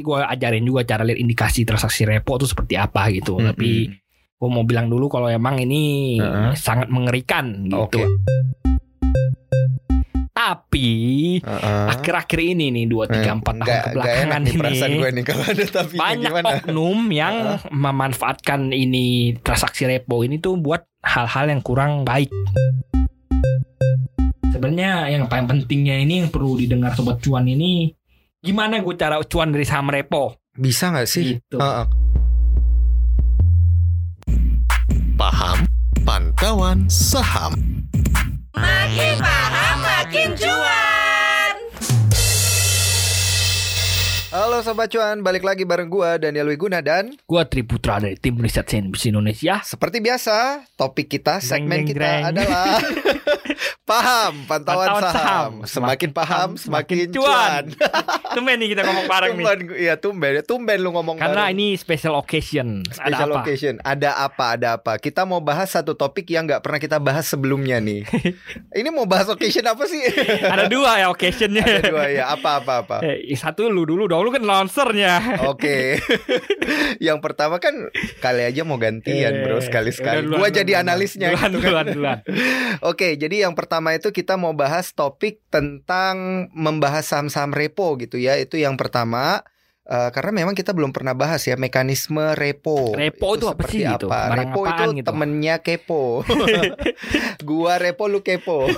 nanti gue ajarin juga cara lihat indikasi transaksi repo itu seperti apa gitu. Tapi gue mau bilang dulu kalau emang ini Heeh. sangat mengerikan gitu. Oke. Tapi akhir-akhir ini nih dua tiga empat tahun kebelakangan ini gue nih kalau ada tapi banyak gimana? oknum yang memanfaatkan ini transaksi repo ini tuh buat hal-hal yang kurang baik. Sebenarnya yang paling pentingnya ini yang perlu didengar sobat cuan ini gimana gue cara cuan dari saham repo? Bisa nggak sih? Gitu. Heeh. Paham pantauan saham. Makin paham makin cuan. Halo Sobat Cuan, balik lagi bareng gua Daniel Wiguna dan Gue Triputra dari tim riset CNBC Indonesia. seperti biasa topik kita segmen Greng, kita greng, greng. adalah paham pantauan, Pantauan saham. saham. Semakin paham semakin, cuan. cuan. Tumben nih kita ngomong bareng nih. tumben, iya tumben, tumben lu ngomong Karena bareng. ini special occasion. Special Ada apa? occasion. Ada apa? Ada apa? Kita mau bahas satu topik yang nggak pernah kita bahas sebelumnya nih. Ini mau bahas occasion apa sih? Ada dua ya occasionnya. Ada dua ya. Apa apa apa? Eh, satu lu dulu dong, lu kan launchernya. Oke. yang pertama kan kali aja mau gantian, Eh, bro, sekali-sekali. udah, duluan, Gua jadi analisnya Duluan, gitu kan. duluan, duluan. Oke, jadi yang pertama itu kita mau bahas topik tentang membahas saham-saham repo gitu ya. Itu yang pertama. Eh, karena memang kita belum pernah bahas ya mekanisme repo. Repo itu apa seperti sih gitu? apa? Barang Repo itu gitu? temennya kepo. Gua repo lu kepo.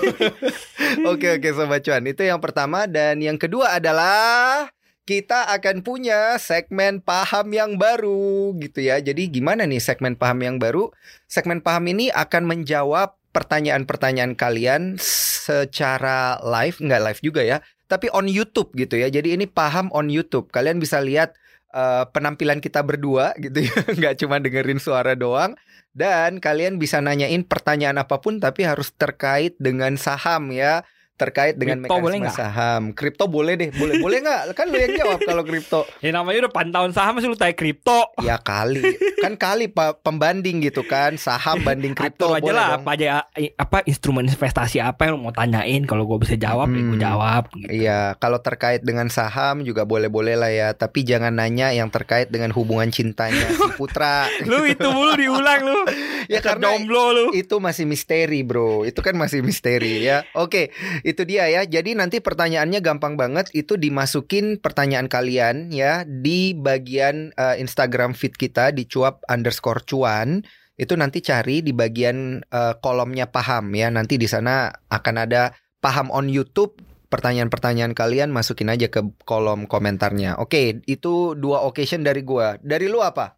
oke oke sobat cuan. Itu yang pertama dan yang kedua adalah kita akan punya segmen paham yang baru gitu ya. Jadi gimana nih segmen paham yang baru? Segmen paham ini akan menjawab pertanyaan-pertanyaan kalian secara live, nggak live juga ya, tapi on YouTube gitu ya. Jadi ini paham on YouTube. Kalian bisa lihat eh, penampilan kita berdua gitu ya, nggak cuma dengerin suara doang. Dan kalian bisa nanyain pertanyaan apa pun tapi harus terkait dengan saham ya, terkait dengan Kripto boleh mekanisme nggak? saham. Kripto boleh deh, boleh boleh nggak? Kan lu yang jawab kalau kripto. Ya namanya udah pantauan saham masih lu tanya kripto. Ya kali, kan kali pembanding gitu kan, saham banding kripto Atur aja boleh lah dong. apa aja apa instrumen investasi apa yang lu mau tanyain kalau gue bisa jawab ya gue Hmm. jawab gitu. Iya, kalau terkait dengan saham juga boleh-boleh lah ya, tapi jangan nanya yang terkait dengan hubungan cintanya si Putra. Lu itu mulu diulang lu. ya karena jomblo lu. itu masih misteri, Bro. Itu kan masih misteri ya. Oke, itu dia ya. Jadi nanti pertanyaannya gampang banget itu dimasukin pertanyaan kalian ya di bagian eh, Instagram feed kita di cuap underscore cuan. Itu nanti cari di bagian eh, kolomnya paham ya. Nanti di sana akan ada paham on YouTube. Pertanyaan-pertanyaan kalian masukin aja ke kolom komentarnya. Oke, itu dua occasion dari gua. Dari lu apa?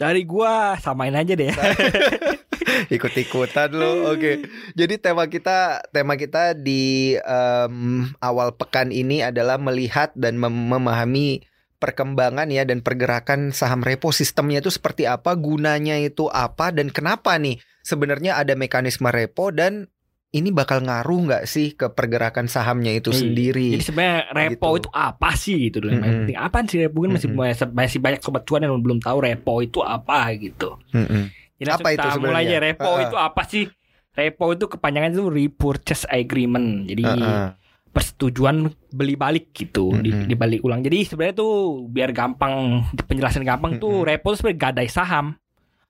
Dari gua samain aja deh. ikut-ikutan lo. Oke. Jadi tema kita tema kita di em, awal pekan ini adalah melihat dan mem- memahami perkembangan ya dan pergerakan saham repo sistemnya itu seperti apa, gunanya itu apa dan kenapa nih sebenarnya ada mekanisme repo dan ini bakal ngaruh nggak sih ke pergerakan sahamnya itu Iya. sendiri? Jadi sebenarnya repo Gitu. itu apa sih gitu loh. Yang Mm-mm. penting apaan sih repo kan masih Mm-mm. masih, masih banyak sobat cuan yang belum tahu repo itu apa gitu. Mm-mm. Jadi Apa itu sebenarnya? mulai aja repo Heeh. itu apa sih? Repo itu kepanjangan itu repurchase agreement. Jadi Heeh. persetujuan beli balik gitu di, Mm-mm. dibalik ulang. Jadi sebenarnya tuh biar gampang penjelasan gampang tuh Mm-mm. repo itu sebenarnya gadai saham.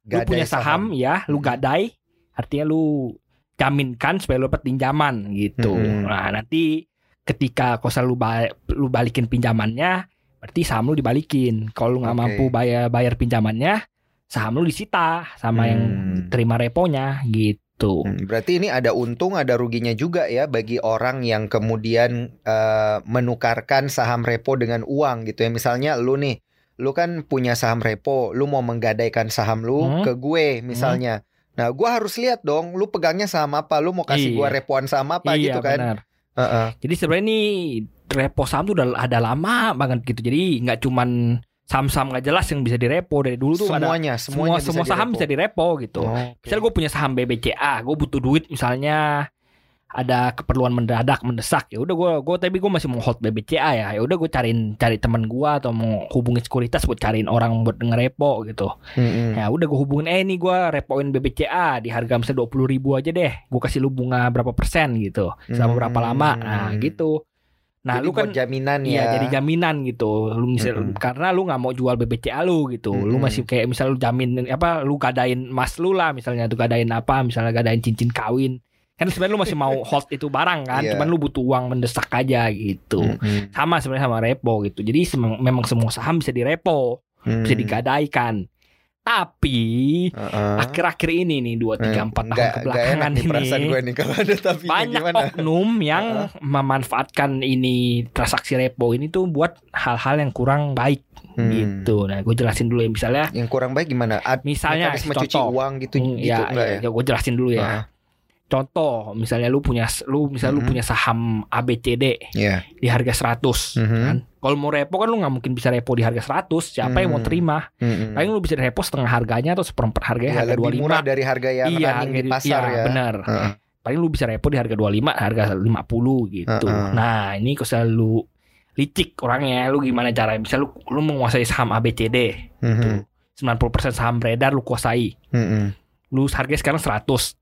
Lu Gadai punya saham, ya, lu gadai artinya lu jaminkan supaya lu dapat pinjaman gitu. Mm-mm. Nah, nanti ketika kosa lu ba- lu balikin pinjamannya, berarti saham lu dibalikin. Kalau lu nggak Oke. mampu bayar bayar pinjamannya, saham lu disita sama yang Hmm. terima reponya gitu. Hmm, Berarti ini ada untung, ada ruginya juga ya bagi orang yang kemudian eh, menukarkan saham repo dengan uang gitu ya. Misalnya lu nih, lu kan punya saham repo, lu mau menggadaikan saham lu Hmm. ke gue misalnya. Nah, gua harus lihat dong, lu pegangnya saham apa, lu mau kasih Iya. gua repoan saham apa iya gitu kan. benar. Heeh. Jadi sebenarnya ini repo saham tuh udah ada lama banget gitu. Jadi nggak cuman saham-saham nggak jelas yang bisa direpo dari dulu tuh ada Semuanya, semua semuanya semua saham bisa direpo gitu. Oke. Misal gue punya saham BBCA, gue butuh duit misalnya ada keperluan mendadak mendesak ya udah gue gue tapi gue masih mau hold BBCA ya ya udah gue cariin cari teman gue atau mau hubungin sekuritas buat cariin orang buat ngerepo gitu Mm-mm. ya udah gue hubungin eh nih gue repoin BBCA di harga misalnya dua puluh ribu aja deh gue kasih lu bunga berapa persen gitu selama berapa lama nah Hmm. gitu Nah, Jadi lu kan buat jaminan ya. Iya jadi jaminan gitu. Lu misal Mm-mm. karena lu nggak mau jual BBCA lu gitu. Lu Mm-mm. masih kayak misal lu jamin apa lu gadain emas lu lah misalnya tuh gadain apa misalnya gadain cincin kawin. Kan sebenarnya lu masih mau hold itu barang kan, Iya. cuman lu butuh uang mendesak aja gitu. Mm-mm. Sama sebenarnya sama repo gitu. Jadi memang semua saham bisa direpo, bisa Hmm. digadaikan. Tapi akhir-akhir ini nih 2 3 4 tahun Nggak- nggak kebelakangan enak ini gue nih kalau ada tapi banyak gimana? oknum yang memanfaatkan ini transaksi repo ini tuh buat hal-hal yang kurang baik Hmm. gitu. Nah, gue jelasin dulu ya misalnya Yang kurang baik gimana? Ad, Misalnya, contoh. uang gitu Hmm, gitu ya, enggak ya? ya, gue jelasin dulu ya. Heeh. Contoh, misalnya lu punya lu misalnya lu Mhm. punya saham ABCD Iya. di harga 100 Mhm. kan. Kalau mau repo kan lu nggak mungkin bisa repo di harga 100. Siapa yang mau Hmm. terima? Mm-mm. Paling lu bisa repo setengah harganya atau seperempat harganya Ya, harga lebih 25. murah dari harga yang iya, harga di pasar iya, ya. benar. Heeh. paling lu bisa repo di harga 25 harga 50 gitu. Heeh. Nah, ini kalau lu licik orangnya, lu gimana cara Bisa lu lu menguasai saham ABCD. Mhm. 90% saham beredar lu kuasai. Mhm. Lu harganya sekarang 100.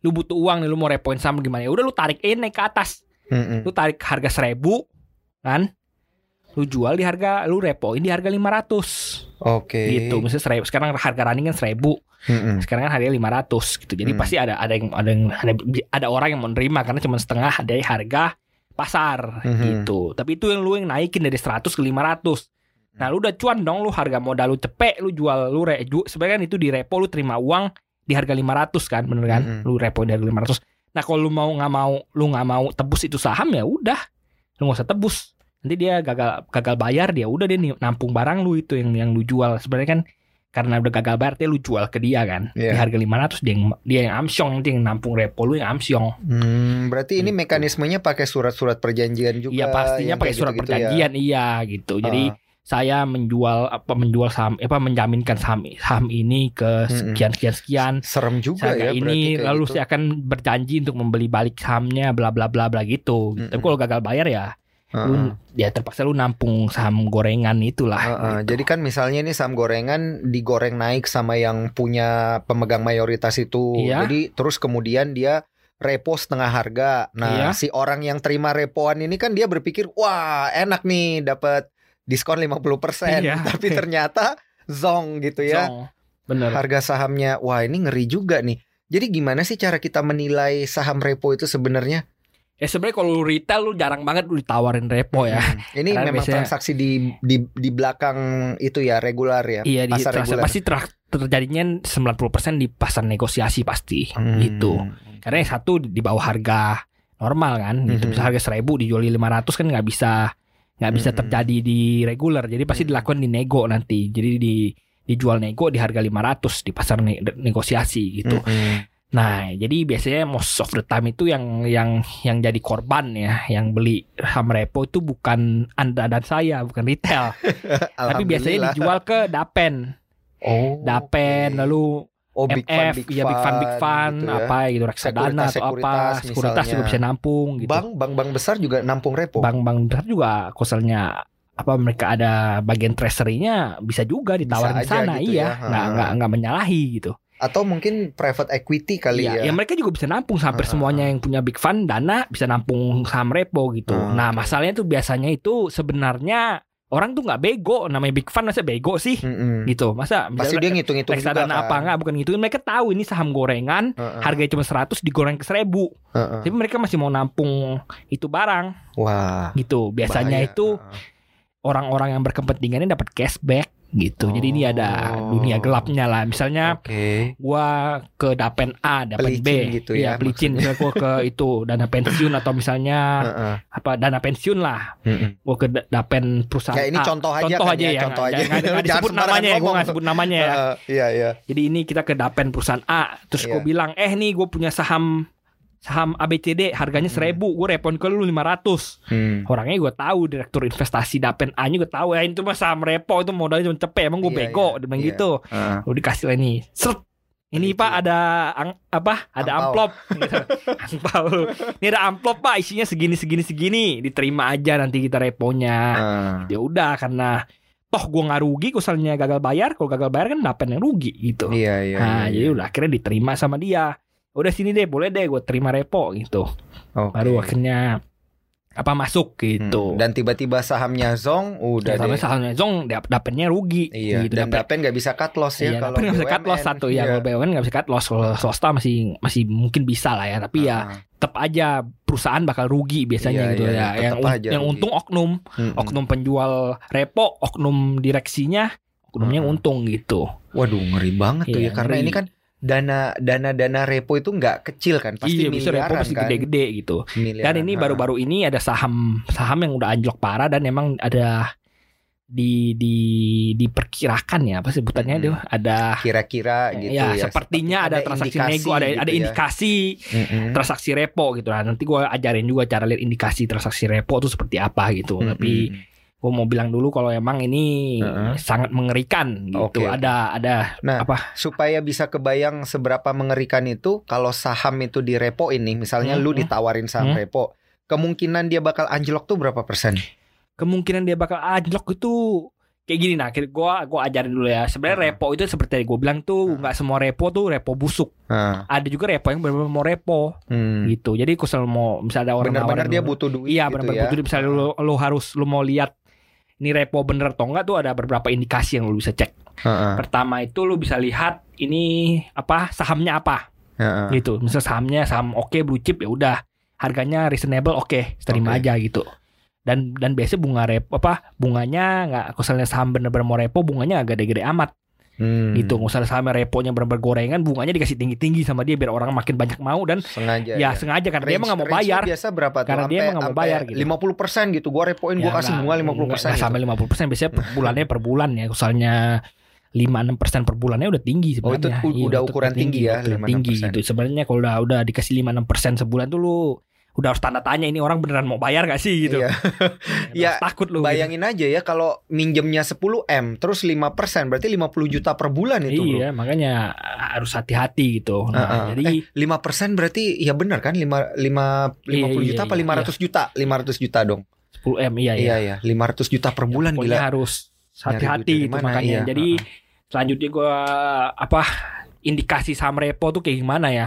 Lu butuh uang nih lu mau repoin saham gimana? Ya udah lu tarik ini naik ke atas. Mhm. Lu tarik harga 1000 kan? Lu jual di harga lu repoin di harga 500 Oke. gitu. Misalnya 1000 sekarang harga running kan 1000 Mhm. sekarang kan harganya 500 gitu. Jadi Hmm. pasti ada ada yang ada yang ada, ada orang yang menerima karena cuma setengah dari harga pasar Mhm. gitu. Tapi itu yang lu yang naikin dari 100 ke 500. Nah, lu udah cuan dong lu harga modal lu cepet lu jual lu re, ju, sebenarnya kan itu di repo lu terima uang di harga 500 kan, bener kan? Mhm. Lu repo di harga 500. Nah, kalau lu mau nggak mau lu nggak mau tebus itu saham ya udah. Lu nggak usah tebus. Nanti dia gagal gagal bayar dia udah dia nih nampung barang lu itu yang yang lu jual. Sebenarnya kan karena udah gagal bayar dia lu jual ke dia kan di Iya. harga 500 dia yang dia yang amsyong nanti yang nampung repo lu yang amsyong Hmm, berarti ini Gitu. mekanismenya pakai surat-surat perjanjian juga. iya pastinya pakai surat gitu-gitu ya. perjanjian iya gitu jadi Ah. Saya menjual apa menjual saham apa menjaminkan saham saham ini ke sekian sekian sekian serem juga saya ya ini lalu gitu. saya akan berjanji untuk membeli balik sahamnya bla bla bla bla gitu tapi Mm-mm. kalau gagal bayar ya Heeh. lu ya terpaksa lu nampung saham gorengan itulah Heeh, gitu. Jadi kan misalnya ini saham gorengan digoreng naik sama yang punya pemegang mayoritas itu. Iya. Jadi terus kemudian dia repo setengah harga. Nah, Iya. si orang yang terima repoan ini kan dia berpikir, "Wah, enak nih dapat diskon 50%." Iya. Tapi ternyata zong gitu ya. Song. bener Harga sahamnya, wah ini ngeri juga nih. Jadi gimana sih cara kita menilai saham repo itu sebenarnya? ya sebenarnya kalau lu retail lu jarang banget lu ditawarin repo ya Hmm. Ini Karena memang biasanya- transaksi di di di belakang itu ya regular ya. Iya di pasar reguler. pasti ter- terjadinya 90% di pasar negosiasi pasti Hmm. gitu. Karena yang satu di bawah harga normal kan, itu bisa harga 1000 dijual 500 kan nggak bisa nggak bisa Mhm. terjadi di regular. Jadi pasti Mhm. dilakukan di nego nanti. Jadi di dijual nego di harga 500 di pasar ne- negosiasi gitu. Mm-mm. Nah, jadi biasanya most of the time itu yang yang yang jadi korban ya, yang beli saham repo itu bukan Anda dan saya, bukan retail. Tapi biasanya dijual ke Dapen. oh, Dapen oke. lalu oh, big fund, MF, ya big fund big fund gitu ya. apa gitu reksadana atau apa Sekuritas, juga bisa nampung gitu. Bank bank bank besar juga nampung repo. Bank-bank besar juga koselnya apa mereka ada bagian treasury-nya bisa juga ditawarin Bisa di sana gitu iya ya. nggak nggak nggak menyalahi gitu Atau mungkin private equity kali Iya, ya. ya mereka juga bisa nampung hampir Ha, ha, semuanya yang punya big fund dana bisa nampung saham repo gitu Ah, nah masalahnya tuh biasanya itu sebenarnya orang tuh nggak bego namanya big fund masa bego sih Mm-mm. gitu masa. Pasti dia ngitung-ngitung juga kan. apa nggak bukan gitu mereka tahu ini saham gorengan Heeh, harganya cuma 100 digoreng ke 1000 heeh. tapi mereka masih mau nampung itu barang Wah. gitu biasanya bahaya. itu Heeh. orang-orang yang berkepentingannya dapat cashback gitu jadi ini ada Oh. dunia gelapnya lah misalnya Oke. gua ke dapen A dapen B Pelicin gitu ya, Iya, pelicin misalnya gua ke itu dana pensiun atau misalnya Heeh. apa dana pensiun lah Mm-mm. gua ke da- dapen perusahaan Ya ini A. contoh aja contoh kan aja ya, ya, contoh aja. nggak Jangan disebut namanya ya, gua nggak sebut namanya ya Iya iya. Jadi ini kita ke dapen perusahaan A, terus gue Iya. bilang, eh nih gue punya saham saham ABCD harganya Hmm. seribu, gue repon ke lu 500 Hmm. Orangnya gue tahu direktur investasi dapen A nya gue tahu ya itu mah saham repo itu modalnya cuma cepet emang gue Iya, bego dia bilang iya. gitu. Heeh. Lu dikasih lah nih, seret. Ini Gitu. pak ada ang- apa? Ada amplop. Gitu. Angpau. Ini ada amplop pak, isinya segini segini segini. Diterima aja nanti kita reponya. Heeh. Ya udah karena toh gue nggak rugi, misalnya gagal bayar. Kalau gagal bayar kan dapen yang rugi gitu. Iya iya. Nah, iya, jadi iya. udah akhirnya diterima sama dia. Udah sini deh, boleh deh gue terima repo gitu. Oke. Baru akhirnya apa masuk gitu. Hmm, Dan tiba-tiba sahamnya zong udah Dan deh. sahamnya zong dap dapatnya rugi Iya, gitu. dan Dapet- nggak bisa cut loss ya Iya, kalau nggak bisa cut loss satu ya. Iya. Kalau BUMN nggak bisa cut loss. Kalau swasta masih masih mungkin bisa lah ya. Tapi ya Ah, tetap aja perusahaan bakal rugi biasanya Iya, gitu iya, ya. tetep Yang aja yang rugi. untung oknum, mm-mm. oknum penjual repo, oknum direksinya, oknumnya Mm-mm. untung gitu. Waduh ngeri banget tuh Iya, ya karena ngeri. ini kan dana dana dana repo itu nggak kecil kan pasti iya, bisa repo miliaran pasti kan gede-gede gitu. Miliaran, Dan ini baru-baru ini ada saham saham yang udah anjlok parah dan emang ada di di diperkirakan ya apa sebutannya itu ada kira-kira gitu ya, ya, sepertinya ada, transaksi nego ada gitu ada ya. indikasi Mm-mm. transaksi repo gitu nah nanti gue ajarin juga cara lihat indikasi transaksi repo itu seperti apa gitu Mm-mm. tapi gue mau bilang dulu kalau emang ini Heeh. sangat mengerikan gitu oke. ada ada Nah, apa supaya bisa kebayang seberapa mengerikan itu kalau saham itu di repo ini misalnya Hmm, lu hmm. ditawarin saham Hmm. repo kemungkinan dia bakal anjlok tuh berapa persen? kemungkinan dia bakal anjlok itu kayak gini nah gue gua ajarin dulu ya sebenarnya Heeh. repo itu seperti gue bilang tuh nggak semua repo tuh repo busuk Nah, ada juga repo yang benar-benar mau repo hmm. gitu jadi kalau mau misalnya ada orang Benar-benar dia butuh duit Iya gitu benar-benar ya. butuh duit. Misalnya lu, lu harus lu mau lihat ini repo bener atau enggak tuh ada beberapa indikasi yang lu bisa cek. Heeh, Pertama itu lu bisa lihat ini apa sahamnya apa heeh. gitu. Misal sahamnya saham oke blue chip ya udah harganya reasonable oke terima Oke. aja gitu. Dan dan biasanya bunga repo apa bunganya nggak misalnya saham bener-bener mau repo bunganya agak gede-gede amat Hmm. gitu. Kalau misalnya sahamnya reponya bener-bener gorengan bunganya dikasih tinggi-tinggi sama dia biar orang makin banyak mau dan sengaja ya, sengaga karena dia emang nggak mau bayar. biasa berapa tuh? Karena dia Sampai- emang nggak mau bayar gitu. 50% gitu. Gua repoin gua Ya, kasih nggak- bunga 50%. nggak gitu. sampai 50% biasanya per bulannya per bulan ya misalnya 5-6 persen per bulannya udah tinggi Oh, itu sebenarnya. u- udah ukuran tinggi ya, ukuran 5-6%. tinggi gitu. Sebenarnya kalau udah udah dikasih 5-6 persen sebulan tuh lu udah harus tanda tanya ini orang beneran mau bayar gak sih gitu. Iya. Ya, takut lu. gitu. Bayangin aja ya kalau minjemnya 10 M terus 5% berarti 50 juta per bulan itu bro. Iya, makanya harus hati-hati gitu. Nah, Heeh. jadi 5% berarti ya benar kan 5 5 50 Iya, iya, juta apa iya, 500 juta? 500 juta dong. 10 M iya Iya iya. ya, 500 juta per bulan Pokoknya gila. harus hati-hati gitu mana, makanya. iya. Jadi Heeh. selanjutnya gua apa indikasi saham repo tuh kayak gimana ya?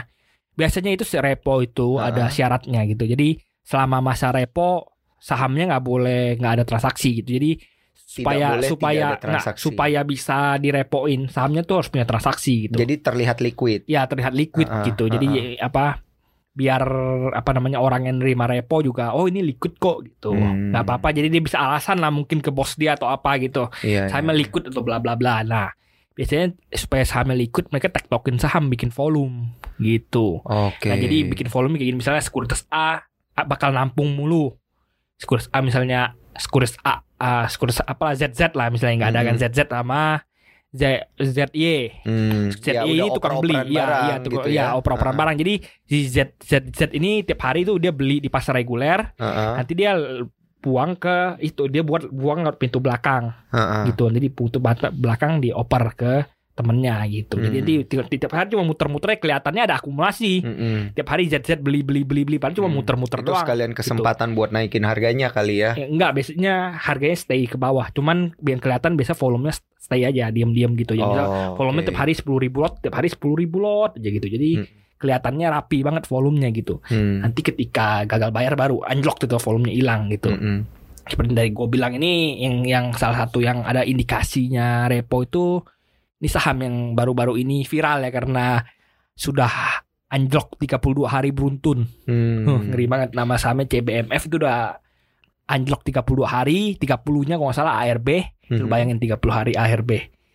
Biasanya itu si repo itu Heeh. ada syaratnya gitu. Jadi selama masa repo sahamnya nggak boleh nggak ada transaksi gitu. Jadi supaya boleh supaya nggak, transaksi. supaya bisa direpoin sahamnya tuh harus punya transaksi gitu. Jadi terlihat liquid. ya terlihat liquid Heeh, gitu. Jadi apa biar apa namanya orang yang nerima repo juga oh ini liquid kok gitu. Hmm. nggak apa-apa jadi dia bisa alasan lah mungkin ke bos dia atau apa gitu Iya. sahamnya liquid atau bla bla bla. Nah, biasanya supaya sahamnya liquid mereka tektokin saham bikin volume gitu. Oke. Nah, jadi bikin volume kayak gini misalnya sekuritas A, A bakal nampung mulu. Sekuritas A misalnya sekuritas A, A sekuritas apa ZZ lah misalnya nggak ada kan Mhm. ZZ sama Z ZY. Hmm, ZY ya ini tukang beli, oper-operan iya, barang iya, tukang, gitu iya, ya. oper-operan Heeh. barang. Jadi si Z, Z, Z ini tiap hari tuh dia beli di pasar reguler, Heeh, nanti dia buang ke itu dia buat buang ke pintu belakang heeh. gitu jadi pintu belakang dioper ke temennya gitu jadi Hmm. tiap, tiap hari cuma muter-muter kelihatannya ada akumulasi Mm-mm. tiap hari ZZ beli beli beli beli paling cuma Hmm. muter-muter Itu doang sekalian kesempatan buat naikin harganya kali ya. Ya, enggak biasanya harganya stay ke bawah cuman biar kelihatan biasa volumenya stay aja diam-diam gitu ya misal Oh, volumenya oke. tiap hari sepuluh ribu lot tiap hari sepuluh ribu lot aja gitu jadi Hmm. Kelihatannya rapi banget volumenya gitu Hmm. nanti ketika gagal bayar baru anjlok tuh volumenya hilang gitu Mm-mm. seperti dari gue bilang ini yang yang salah satu yang ada indikasinya repo itu ini saham yang baru-baru ini viral ya karena sudah anjlok 32 hari beruntun. Hmm. Huh, ngeri banget nama sahamnya CBMF itu udah anjlok 32 hari, 30-nya kalau nggak salah ARB. Lu Mhm. bayangin 30 hari ARB.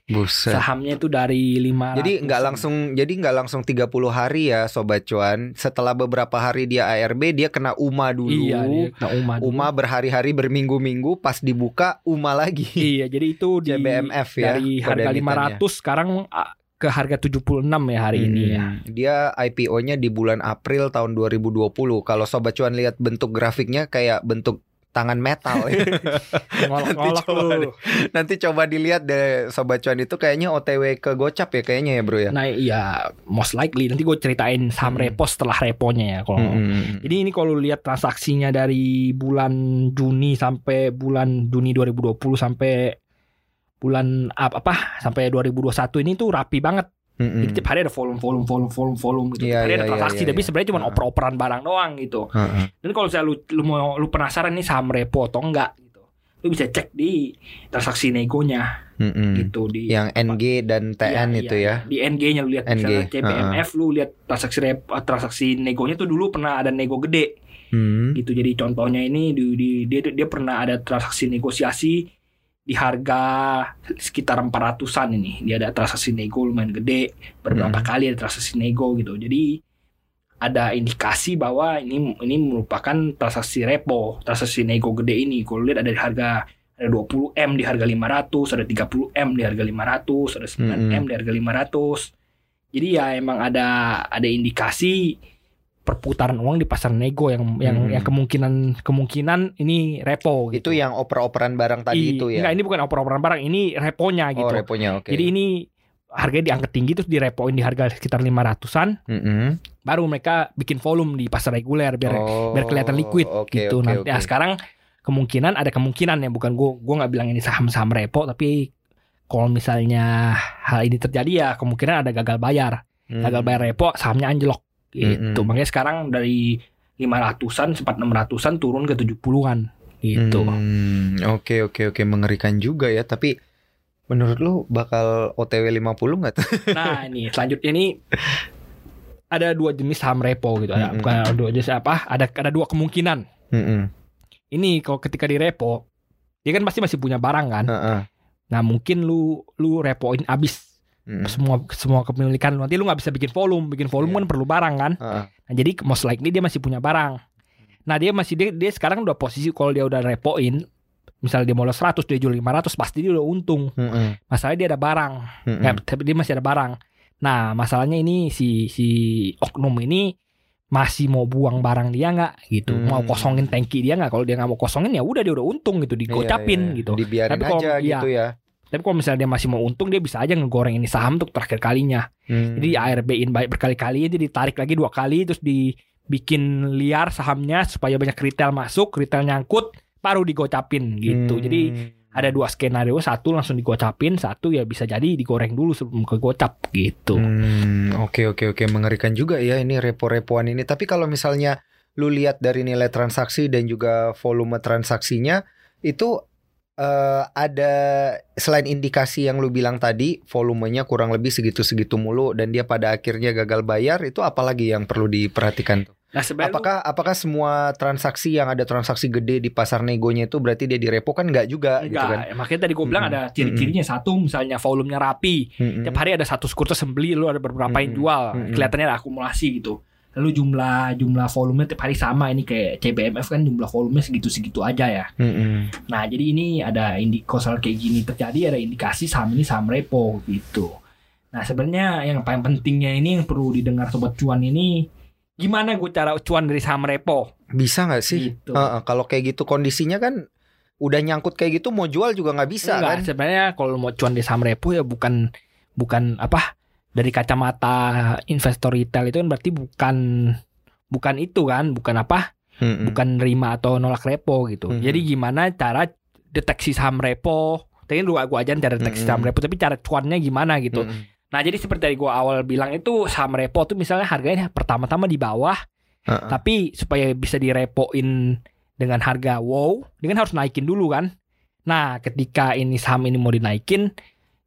Buset. Sahamnya itu dari 5 Jadi nggak langsung jadi nggak langsung 30 hari ya sobat cuan. Setelah beberapa hari dia ARB dia kena UMA dulu. Iya, dia kena UMA. dulu. UMA berhari-hari berminggu-minggu pas dibuka UMA lagi. Iya, jadi itu di CBMF ya. dari harga emitennya. 500 sekarang ah, ke harga 76 ya hari ini ya. Hmm, Dia IPO-nya di bulan April tahun 2020. Kalau sobat cuan lihat bentuk grafiknya kayak bentuk tangan metal. Ngolok-ngolok coba. Nanti coba dilihat deh sobat cuan itu kayaknya OTW ke Gocap ya kayaknya ya, Bro ya. Nah iya most likely nanti gue ceritain saham Hmm. repo setelah reponya ya kalau. Hmm. Jadi ini kalau lihat transaksinya dari bulan Juni sampai bulan Juni 2020 sampai bulan apa, apa sampai 2021 ini tuh rapi banget Mm-mm. Jadi tiap hari ada volume, volume, volume, volume, volume gitu. Iya, tiap hari iya, ada iya, transaksi, iya, tapi iya. sebenarnya cuma Heeh. oper-operan barang doang gitu. Heeh. Dan kalau misalnya lu, lu mau lu penasaran nih saham repo atau enggak gitu, lu bisa cek di transaksi negonya Mm-mm. gitu di Yang NG dan TN Iya, itu iya, ya. Di NG-nya lu lihat NG, misalnya CBMF lu lihat transaksi rep, eh, transaksi negonya tuh dulu pernah ada nego gede Hmm. gitu. Jadi contohnya ini di, di- dia dia pernah ada transaksi negosiasi di harga sekitar 400-an ini. Dia ada transaksi nego lumayan gede, beberapa Hmm. kali ada transaksi nego gitu. Jadi ada indikasi bahwa ini ini merupakan transaksi repo, transaksi nego gede ini. Kalau lihat ada di harga ada 20 M di harga 500, ada 30 M di harga 500, ada 9 M di harga 500. Jadi ya emang ada ada indikasi perputaran uang di pasar nego yang yang Hmm. yang kemungkinan kemungkinan ini repo Itu gitu. yang oper-operan barang tadi I- itu ya. Enggak, ini bukan oper-operan barang, ini reponya Oh, gitu. reponya oke. Jadi ini harganya diangkat tinggi terus direpoin di harga sekitar 500-an, Mm-mm. baru mereka bikin volume di pasar reguler biar Oh, biar kelihatan liquid oke, gitu. oke, Nanti oke. nah, sekarang kemungkinan ada kemungkinan ya bukan gua gua nggak bilang ini saham-saham repo tapi kalau misalnya hal ini terjadi ya kemungkinan ada gagal bayar. Hmm. Gagal bayar repo sahamnya anjlok gitu. Mm-mm. Makanya sekarang dari 500-an sempat 600-an turun ke 70-an gitu. Hmm, Oke oke oke mengerikan juga ya. Tapi menurut lu bakal OTW 50 nggak tuh? Nah, ini selanjutnya ini ada dua jenis saham repo gitu. Ada Mm-mm. bukan ada dua jenis apa? Ada ada dua kemungkinan. Mm-mm. Ini kalau ketika di repo dia kan pasti masih punya barang kan. Heeh. Nah, mungkin lu lu repoin abis Mm-mm. semua semua kepemilikan lu. Nanti lu nggak bisa bikin volume. Bikin volume Iya. kan perlu barang kan. Heeh. Nah, jadi most likely dia masih punya barang. Nah, dia masih dia, dia sekarang udah posisi kalau dia udah repoin misalnya dia modal 100 dia jual 500 pasti dia udah untung. Mm-mm. Masalahnya dia ada barang. Mm-mm. Nggak, tapi dia masih ada barang. Nah, masalahnya ini si si oknum ini masih mau buang barang dia nggak gitu, Hmm. mau kosongin tangki dia nggak? Kalau dia nggak mau kosongin ya udah dia udah untung gitu, Iya, digocapin iya. gitu. Dibiarin Tapi kalau- aja iya. gitu ya. Tapi kalau misalnya dia masih mau untung, dia bisa aja ngegoreng ini saham untuk terakhir kalinya. Hmm. Jadi ARB-in baik berkali-kali, jadi ditarik lagi dua kali, terus dibikin liar sahamnya supaya banyak retail masuk, retail nyangkut, baru digocapin gitu. Hmm. Jadi ada dua skenario, satu langsung digocapin, satu ya bisa jadi digoreng dulu sebelum kegocap gitu. Hmm, oke oke oke mengerikan juga ya ini repo-repoan ini. Tapi kalau misalnya lu lihat dari nilai transaksi dan juga volume transaksinya itu eh, ada selain indikasi yang lu bilang tadi volumenya kurang lebih segitu-segitu mulu dan dia pada akhirnya gagal bayar itu apalagi yang perlu diperhatikan tuh? Nah sebenarnya lu- Apakah apakah semua transaksi yang ada transaksi gede di pasar negonya itu berarti dia direpo kan enggak juga gitu Enggak, kan? ya, makanya tadi gue bilang Mm-mm. ada ciri-cirinya satu misalnya volumenya rapi, Mm-mm. tiap hari ada satu sekuritas yang beli, lu ada beberapa yang Mm-mm. jual, Mm-mm. kelihatannya ada akumulasi gitu. Lalu jumlah jumlah volumenya tiap hari sama ini kayak CBMF kan jumlah volumenya segitu-segitu aja ya. Mm-mm. Nah jadi ini ada indi kalau kayak gini terjadi ada indikasi saham ini saham repo gitu. Nah sebenarnya yang paling pentingnya ini yang perlu didengar sobat cuan ini gimana gue cara cuan dari saham repo Bisa nggak sih? gitu. Heeh, kalau kayak gitu kondisinya kan udah nyangkut kayak gitu mau jual juga nggak bisa Enggak, kan? sebenarnya kalau mau cuan di saham repo ya bukan bukan apa dari kacamata investor retail itu kan berarti bukan bukan itu kan, bukan apa? Mm-mm. Bukan nerima atau nolak repo gitu. Mhm. Jadi gimana cara deteksi saham repo? Tadi gua gua ajarin cara deteksi saham repo, tapi cara cuannya gimana gitu. Mm-mm. Nah, jadi seperti tadi gua awal bilang itu saham repo tuh misalnya harganya pertama-tama di bawah, Heeh. tapi supaya bisa direpoin dengan harga wow, dia kan harus naikin dulu kan. Nah, ketika ini saham ini mau dinaikin,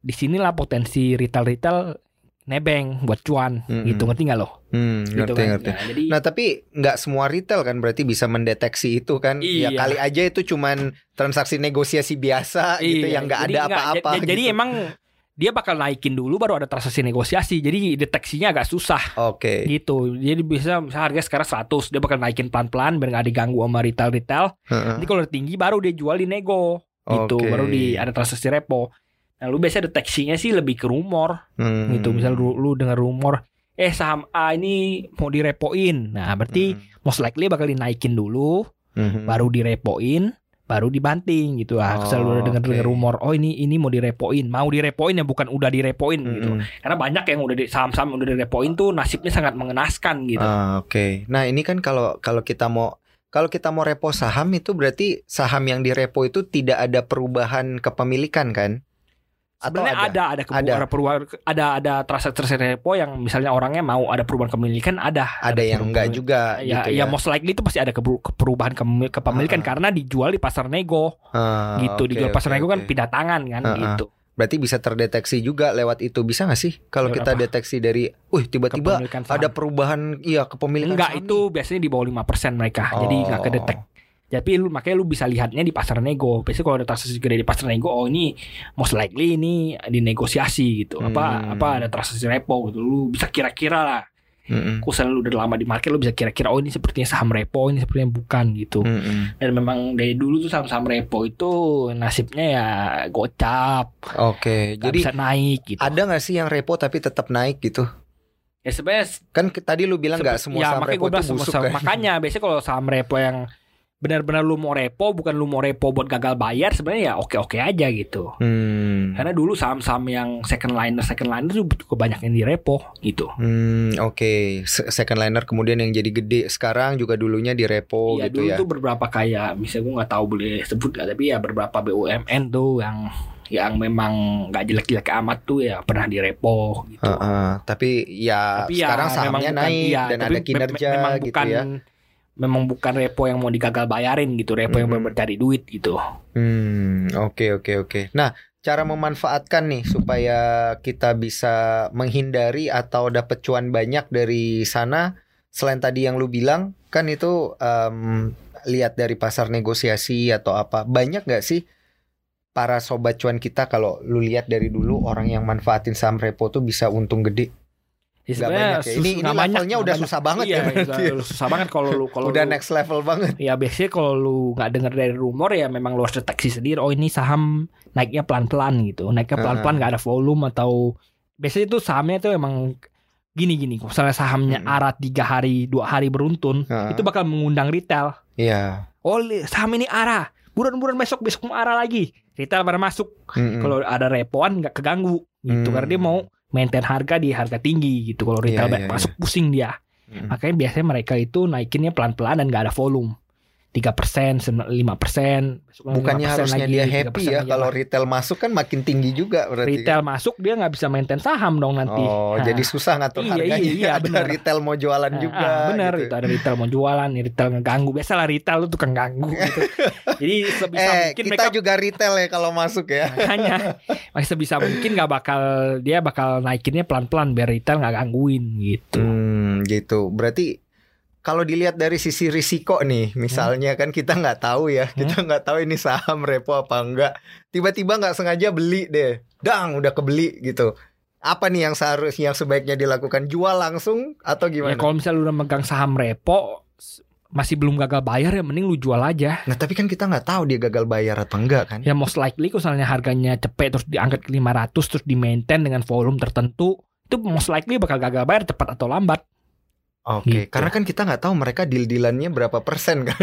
di sinilah potensi retail-retail nebeng buat cuan Mm-mm. gitu ngerti nggak lo? Hmm, Gitu ngerti kan. ngerti. Nah, jadi Nah tapi nggak semua retail kan berarti bisa mendeteksi itu kan? Ya Iya. kali aja itu cuman transaksi negosiasi biasa gitu Iya, yang nggak jadi ada apa-apa. j- Jadi gitu. emang dia bakal naikin dulu baru ada transaksi negosiasi. Jadi deteksinya agak susah Oke. gitu. Jadi bisa harga sekarang 100, dia bakal naikin pelan-pelan biar nggak diganggu sama retail-retail. Heeh. Nanti kalau udah tinggi baru dia jual di nego gitu, Oke. baru di ada transaksi repo. Nah, lu biasa deteksinya sih lebih ke rumor Hmm. gitu. Misal lu, lu dengar rumor, eh saham A ini mau direpoin. Nah, berarti Hmm. most likely bakal dinaikin dulu, Mhm. baru direpoin, baru dibanting gitu ah. Misal lu udah dengar dengar Oke. rumor, oh ini ini mau direpoin, mau direpoin ya bukan udah direpoin gitu. Mhm. Karena banyak yang udah di, saham-saham udah direpoin tuh nasibnya sangat mengenaskan gitu. Ah, Oke. Nah ini kan kalau kalau kita mau kalau kita mau repo saham itu berarti saham yang direpo itu tidak ada perubahan kepemilikan kan? Sebenarnya ada? ada ada, kebu- Ada. ada perubahan ada ada transaksi repo yang misalnya orangnya mau ada perubahan kepemilikan ada. Ada yang enggak juga Ya, gitu ya ya. most likely itu pasti ada kebu- perubahan kepemil- kepemilikan Ah. karena dijual di pasar nego Ah, gitu. oke, dijual pasar oke, nego kan pindah tangan kan ah. gitu. Berarti bisa terdeteksi juga lewat itu bisa nggak sih? Kalau kita apa? deteksi dari, wih tiba-tiba ada perubahan, iya kepemilikan Enggak saham itu biasanya di bawah 5% mereka. Jadi Oh. enggak kedetek. Tapi lu makanya lu bisa lihatnya di pasar nego. Biasanya kalau ada transaksi gede di pasar nego, oh ini most likely ini dinegosiasi gitu. Apa Hmm. apa ada transaksi repo gitu. Lu bisa kira-kira lah. Mm-mm. Misalnya lu udah lama di market lu bisa kira-kira oh ini sepertinya saham repo, ini sepertinya bukan gitu. Mm-mm. Dan memang dari dulu tuh saham-saham repo itu nasibnya ya gocap, Oke, nggak jadi bisa naik gitu. ada nggak sih yang repo tapi tetap naik gitu? Ya sebenarnya Kan tadi lu bilang nggak semua ya, saham repo gua itu busuk saham- kan? Makanya biasanya kalau saham repo yang benar-benar lu mau repo bukan lu mau repo buat gagal bayar sebenarnya ya oke-oke aja gitu. Hmm. Karena dulu saham-saham yang second liner second liner itu banyak yang di repo gitu. Hmm, oke. Se- Second liner kemudian yang jadi gede sekarang juga dulunya di repo Iya gitu dulu ya. tuh beberapa kayak misalnya gue nggak tahu boleh sebut nggak tapi ya beberapa BUMN tuh yang yang memang nggak jelek-jelek amat tuh ya pernah di repo gitu. Heeh, tapi ya Tapi ya sekarang sahamnya naik iya, dan ada me- kinerja memang gitu bukan, ya. Memang bukan repo yang mau digagal bayarin gitu, repo yang Mm-mm. benar cari duit gitu. Hmm, oke oke oke. Nah, cara memanfaatkan nih supaya kita bisa menghindari atau dapat cuan banyak dari sana selain tadi yang lu bilang kan itu em, lihat dari pasar negosiasi atau apa. Banyak nggak sih para sobat cuan kita kalau lu lihat dari dulu orang yang manfaatin saham repo tuh bisa untung gede. Ya, sebenarnya banyak ya. Ini ini nggak banyak, levelnya udah susah banget iya, ya udah susah banget kalau lu kalau Udah lu- next level banget. Ya biasanya kalau lu nggak dengar dari rumor ya memang lu harus deteksi sendiri. Oh ini saham naiknya pelan-pelan gitu. Naiknya pelan-pelan nggak ada volume atau biasanya itu sahamnya itu emang gini-gini. Misalnya sahamnya Mm-mm. arat tiga hari dua hari beruntun Heeh. itu bakal mengundang retail. Iya. Oh saham ini arah. Buruan-buruan besok besok mau arah lagi. Retail pada masuk. Mm-mm. Kalau ada repoan nggak keganggu gitu Hmm. karena dia mau maintain harga di harga tinggi gitu. Kalau retail banyak iya, masuk pusing dia. Mm-mm. Makanya biasanya mereka itu naikinnya pelan-pelan dan nggak ada volume. 3%, 5%, besok Bukannya 5% harusnya lagi, dia 3% happy ya kalau retail masuk kan makin tinggi juga berarti. retail masuk dia nggak bisa maintain saham dong nanti. Oh, Nah, jadi susah ngatur Iya, harganya. iya, iya, ada bener. retail mau jualan nah, juga. ah, bener gitu. itu ada retail mau jualan, retail ngeganggu. Biasalah retail lu tukang ganggu gitu. jadi sebisa Eh, mungkin kita mereka juga retail ya kalau masuk ya. makanya makanya sebisa mungkin nggak bakal dia bakal naikinnya pelan-pelan biar retail nggak gangguin gitu. Hmm, gitu. Berarti kalau dilihat dari sisi risiko nih, misalnya kan kita nggak tahu ya, kita nggak tahu ini saham repo apa enggak. Tiba-tiba nggak sengaja beli deh, dang udah kebeli gitu. Apa nih yang seharusnya yang sebaiknya dilakukan? Jual langsung atau Ya gimana? kalau misalnya lu udah megang saham repo masih belum gagal bayar ya mending lu jual aja. Nah tapi kan kita nggak tahu dia gagal bayar atau enggak kan? Ya most likely misalnya harganya cepet terus diangkat ke 500 terus di maintain dengan volume tertentu itu most likely bakal gagal bayar cepat atau lambat. Oke, Gitu. karena kan kita nggak tahu mereka deal-dealannya berapa persen kan?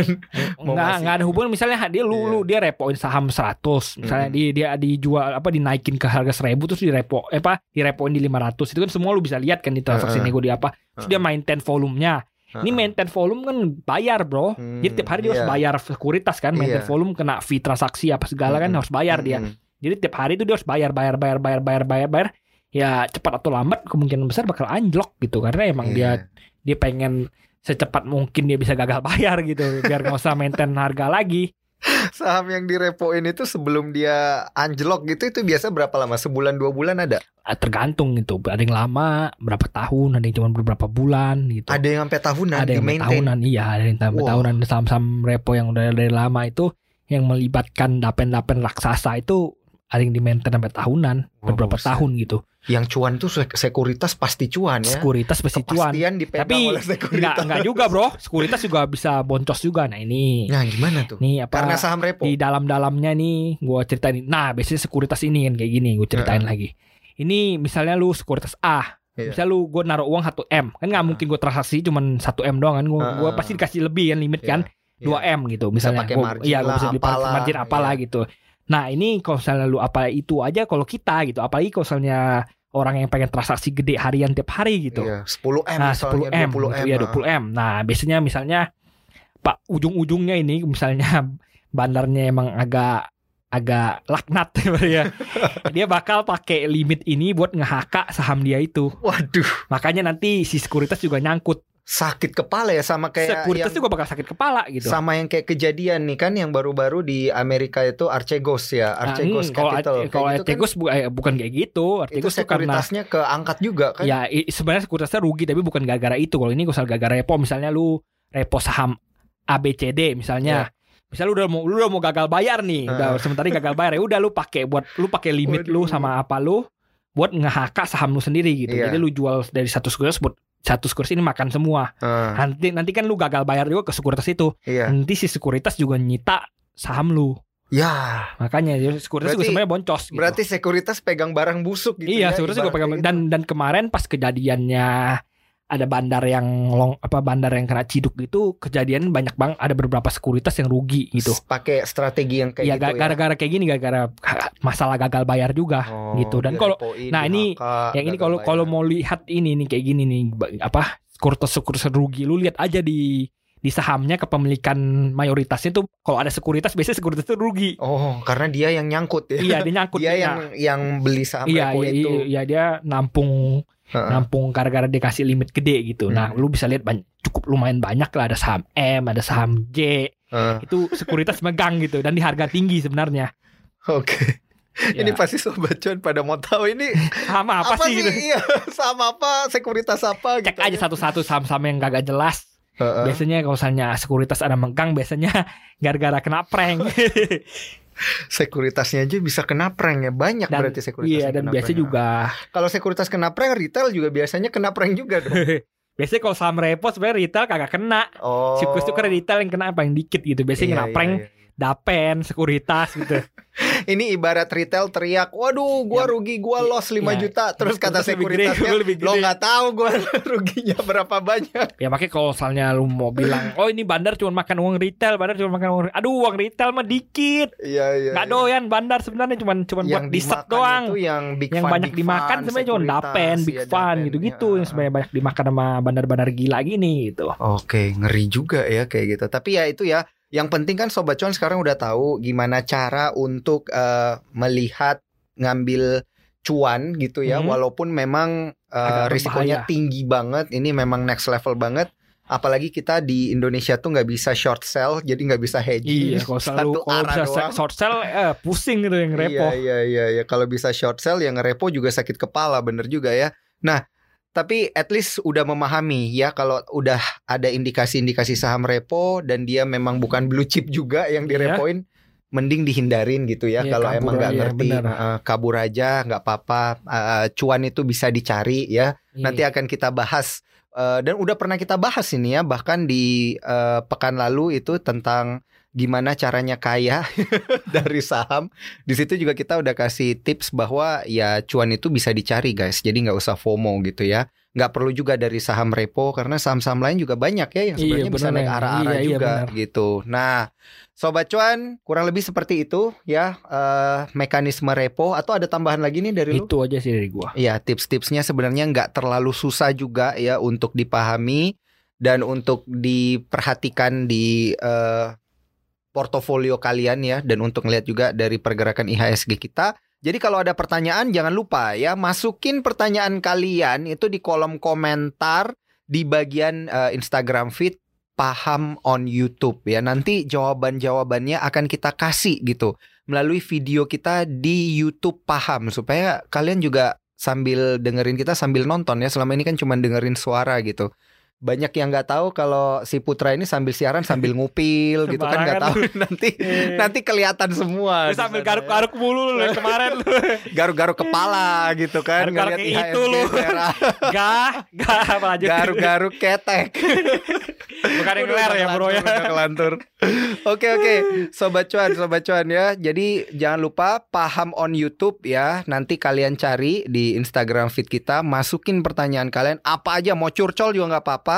Nggak nggak ada hubungan misalnya dia lu lu dia repoin saham 100 misalnya Mm. dia dia dijual apa dinaikin ke harga 1000 terus direpo eh, apa direpoin di 500 itu kan semua lu bisa lihat kan di transaksi Heeh. nego di apa terus dia maintain volumenya ini maintain volume kan bayar bro Hmm, jadi tiap hari dia harus iya. bayar sekuritas kan maintain Iya. volume kena fee transaksi apa segala kan harus bayar dia. Jadi tiap hari itu dia harus bayar, bayar, bayar, bayar, bayar, bayar, bayar. Ya cepat atau lambat kemungkinan besar bakal anjlok gitu karena emang dia Iya. dia pengen secepat mungkin dia bisa gagal bayar gitu biar nggak usah maintain harga lagi. saham yang direpoin itu sebelum dia anjlok gitu itu biasa berapa lama? Sebulan dua bulan ada? Ah, Tergantung gitu. Ada yang lama, berapa tahun, ada yang cuma beberapa bulan gitu. Ada yang sampai tahunan ada yang tahunan, iya, ada yang sampai Wah. tahunan saham-saham repo yang udah dari lama itu yang melibatkan dapen-dapen raksasa itu ada yang di maintain sampai tahunan, Wah, beberapa buset. tahun gitu. Yang cuan tuh sek- sekuritas pasti cuan ya. Sekuritas pasti cuan. Kepastian dipegang Tapi oleh sekuritas. Enggak, enggak juga bro Sekuritas juga bisa boncos juga Nah ini Nah gimana tuh? Nih apa Karena saham repo. Di dalam-dalamnya nih Gue ceritain Nah biasanya sekuritas ini kan kayak gini Gue ceritain lagi Ini misalnya lu sekuritas A Iya. Misal lu gue naruh uang 1M Kan nggak mungkin gue transaksi Cuman 1M doang kan Gue Heeh. pasti dikasih lebih kan limit kan Iya. 2M gitu Misalnya pakai Gua- margin Iya gue lah, bisa beli apalah. margin apalah Iya. gitu Nah ini kalau misalnya lu apa itu aja Kalau kita gitu Apalagi kalau misalnya Orang yang pengen transaksi gede harian tiap hari gitu Iya, 10 M Nah, misalnya 10M, 20 gitu M. ya 20 M. Nah, biasanya misalnya Pak ujung-ujungnya ini misalnya bandarnya emang agak agak laknat ya. dia bakal pakai limit ini buat ngehaka saham dia itu. Waduh, Makanya nanti si sekuritas juga nyangkut. Sakit kepala ya sama kayak sekuritas yang juga bakal sakit kepala gitu. sama yang kayak kejadian nih kan yang baru-baru di Amerika itu Archegos ya, Nah, Archegos hmm, kalau Capital. Kalau Kayak gitu kan, Archegos bu- eh, bukan kayak gitu. itu Archegos karena sekuritasnya keangkat juga kan. ya sebenarnya sekuritasnya rugi tapi bukan gara-gara itu. Kalau ini usah gara-gara repo misalnya lu repo saham ABCD misalnya. Misalnya lu udah mau lu udah mau gagal bayar nih, udah sementara gagal bayar ya udah lu pakai buat lu pakai limit lu Waduh. sama apa lu buat ngehaka saham lu sendiri gitu. Iya. Jadi lu jual dari satu sekuritas buat satu sekuritas ini makan semua. Ah, Nanti nanti kan lu gagal bayar juga ke sekuritas itu. iya. Nanti si sekuritas juga nyita saham lu. Ya, Makanya sekuritas juga Berarti- sebenarnya boncos gitu. berarti sekuritas pegang barang busuk gitu iya, ya. sekuritas juga pegang ibaratnya dan dan kemarin pas kejadiannya ada bandar yang long apa bandar yang kena ciduk gitu kejadian banyak bang ada beberapa sekuritas yang rugi itu. gitu. Pakai strategi yang kayak Iya gitu ya. gara-gara kayak gini gara-gara masalah gagal bayar juga Oh, gitu. Dan kalau nah, ini di-HK, yang ini kalau kalau mau lihat ini nih kayak gini nih apa sekuritas sekuritas rugi lu lihat aja di di sahamnya kepemilikan mayoritasnya tuh kalau ada sekuritas biasanya sekuritas itu rugi. Oh, karena dia yang nyangkut ya. iya dia nyangkut dia Nah, yang yang beli saham iya, repo iya, itu. iya, iya, dia nampung Heeh. nampung gara-gara dikasih limit gede gitu. Nah, Hmm. lu bisa lihat banyak, cukup lumayan banyak lah ada saham M, ada saham J. Heeh. Itu sekuritas megang gitu dan di harga tinggi sebenarnya. Oke. Ya, Ini pasti sobat cuan pada mau tahu ini sama apa, sih gitu. Iya, sama apa? Sekuritas apa Cek gitu. aja satu-satu saham-saham yang gak jelas. Heeh. Biasanya kalau misalnya sekuritas ada megang biasanya gara-gara kena prank. Sekuritasnya aja bisa kena prank ya. Banyak Dan- berarti sekuritas. iya dan biasa prank. juga Kalau sekuritas kena prank, retail juga biasanya kena prank juga dong. biasanya kalau saham repo sebenarnya retail kagak kena. Oh. Siklus itu kan retail yang kena apa yang dikit gitu. Biasanya Iya, kena iya, prank iya. dapen, sekuritas gitu. Ini ibarat retail teriak, waduh, gua Ya, rugi, gua loss 5 iya. juta. Terus kata Terus lebih gede, sekuritasnya, lo gede." nggak tahu gua ruginya berapa banyak. Ya makanya kalau misalnya lu mau bilang, oh ini bandar cuma makan uang retail, bandar cuma makan uang, aduh uang retail mah dikit, Iya, iya. nggak iya. doyan bandar sebenarnya cuma cuma buat di set dimakan doang. itu yang big yang fun, banyak big dimakan sebenarnya cuma dapen, big iya, fun gitu-gitu iya. yang sebenarnya banyak dimakan sama bandar-bandar gila gini gitu. Oke, ngeri juga ya kayak gitu. Tapi ya itu ya, yang penting kan sobat cuan sekarang udah tahu gimana cara untuk eh, melihat ngambil cuan gitu ya, Hmm. walaupun memang Agak risikonya tinggi banget. Ini memang next level banget. Apalagi kita di Indonesia tuh nggak bisa short sell, jadi nggak bisa hedging. Iya, kalau selalu Satu kalau arah bisa doang. short sell eh, pusing gitu yang repo. Iya iya iya iya kalau bisa short sell yang repo juga sakit kepala bener juga ya. Nah, tapi at least udah memahami ya kalau udah ada indikasi-indikasi saham repo dan dia memang bukan blue chip juga yang Iya. direpoin mending dihindarin gitu ya Iya, kalau emang nggak aja, ngerti bener. eh, kabur aja nggak apa-apa Eh, cuan itu bisa dicari ya Iya. nanti akan kita bahas Eh, dan udah pernah kita bahas ini ya bahkan di eh, pekan lalu itu tentang gimana caranya kaya dari saham di situ juga kita udah kasih tips bahwa ya cuan itu bisa dicari guys jadi nggak usah FOMO gitu ya nggak perlu juga dari saham repo karena saham-saham lain juga banyak ya yang Iya, sebenarnya bisa bener, naik Neng. arah-arah Iya, iya, juga bener. gitu nah sobat cuan kurang lebih seperti itu ya eh, mekanisme repo atau ada tambahan lagi nih dari lu itu aja sih dari gua. Iya, tips-tipsnya sebenarnya nggak terlalu susah juga ya untuk dipahami dan untuk diperhatikan di eh, portofolio kalian ya dan untuk ngeliat juga dari pergerakan IHSG kita. Jadi kalau ada pertanyaan jangan lupa ya masukin pertanyaan kalian itu di kolom komentar di bagian eh, Instagram feed paham on YouTube ya. Nanti jawaban-jawabannya akan kita kasih gitu melalui video kita di YouTube paham supaya kalian juga sambil dengerin kita sambil nonton ya. Selama ini kan cuma dengerin suara gitu. Banyak yang nggak tahu kalau si Putra ini sambil siaran sambil ngupil gitu kan nggak tahu nanti Eh, nanti kelihatan semua. lu sambil garuk-garuk mulu lu kemarin lu. garuk-garuk kepala gitu kan Garuk-garuk ngeliat kayak itu lu. Gah, gah apa aja. garuk-garuk ketek. Bukan yang Udah, ler udah ya bro ya. kelantur. Oke oke, sobat cuan, sobat cuan ya. Jadi jangan lupa paham on YouTube ya. Nanti kalian cari di Instagram feed kita, masukin pertanyaan kalian apa aja mau curcol juga nggak apa-apa.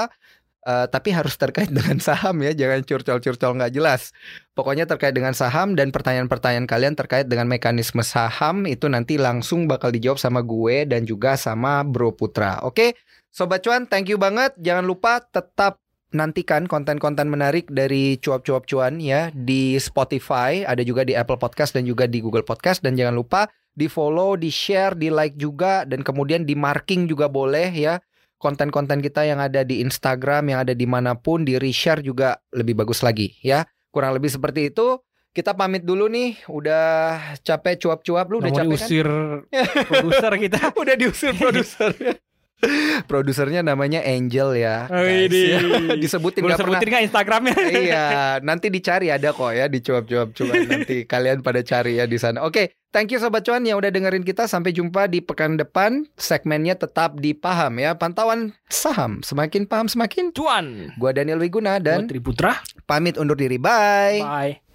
Eh, tapi harus terkait dengan saham ya, jangan curcol-curcol nggak jelas. Pokoknya terkait dengan saham dan pertanyaan-pertanyaan kalian terkait dengan mekanisme saham itu nanti langsung bakal dijawab sama gue dan juga sama Bro Putra. Oke, Sobat Cuan, thank you banget. Jangan lupa tetap nantikan konten-konten menarik dari cuap-cuap cuan ya di Spotify, ada juga di Apple Podcast dan juga di Google Podcast dan jangan lupa di follow, di share, di like juga dan kemudian di marking juga boleh ya konten-konten kita yang ada di Instagram yang ada di mana pun di reshare juga lebih bagus lagi ya. Kurang lebih seperti itu. Kita pamit dulu nih. Udah capek cuap-cuap. Lu udah capek kan? diusir produser kita. udah diusir produser produsernya namanya Angel ya Oh, ini. Disebutin nggak pernah sebutin Instagramnya? iya, nanti dicari ada kok ya di cuap-cuap cuan nanti kalian pada cari ya di sana. Oke, thank you sobat cuan yang udah dengerin kita. Sampai jumpa di pekan depan. Segmennya tetap di paham ya. Pantauan saham semakin paham semakin. Cuan. Gua Daniel Wiguna dan Buat Triputra. pamit undur diri. Bye. Bye.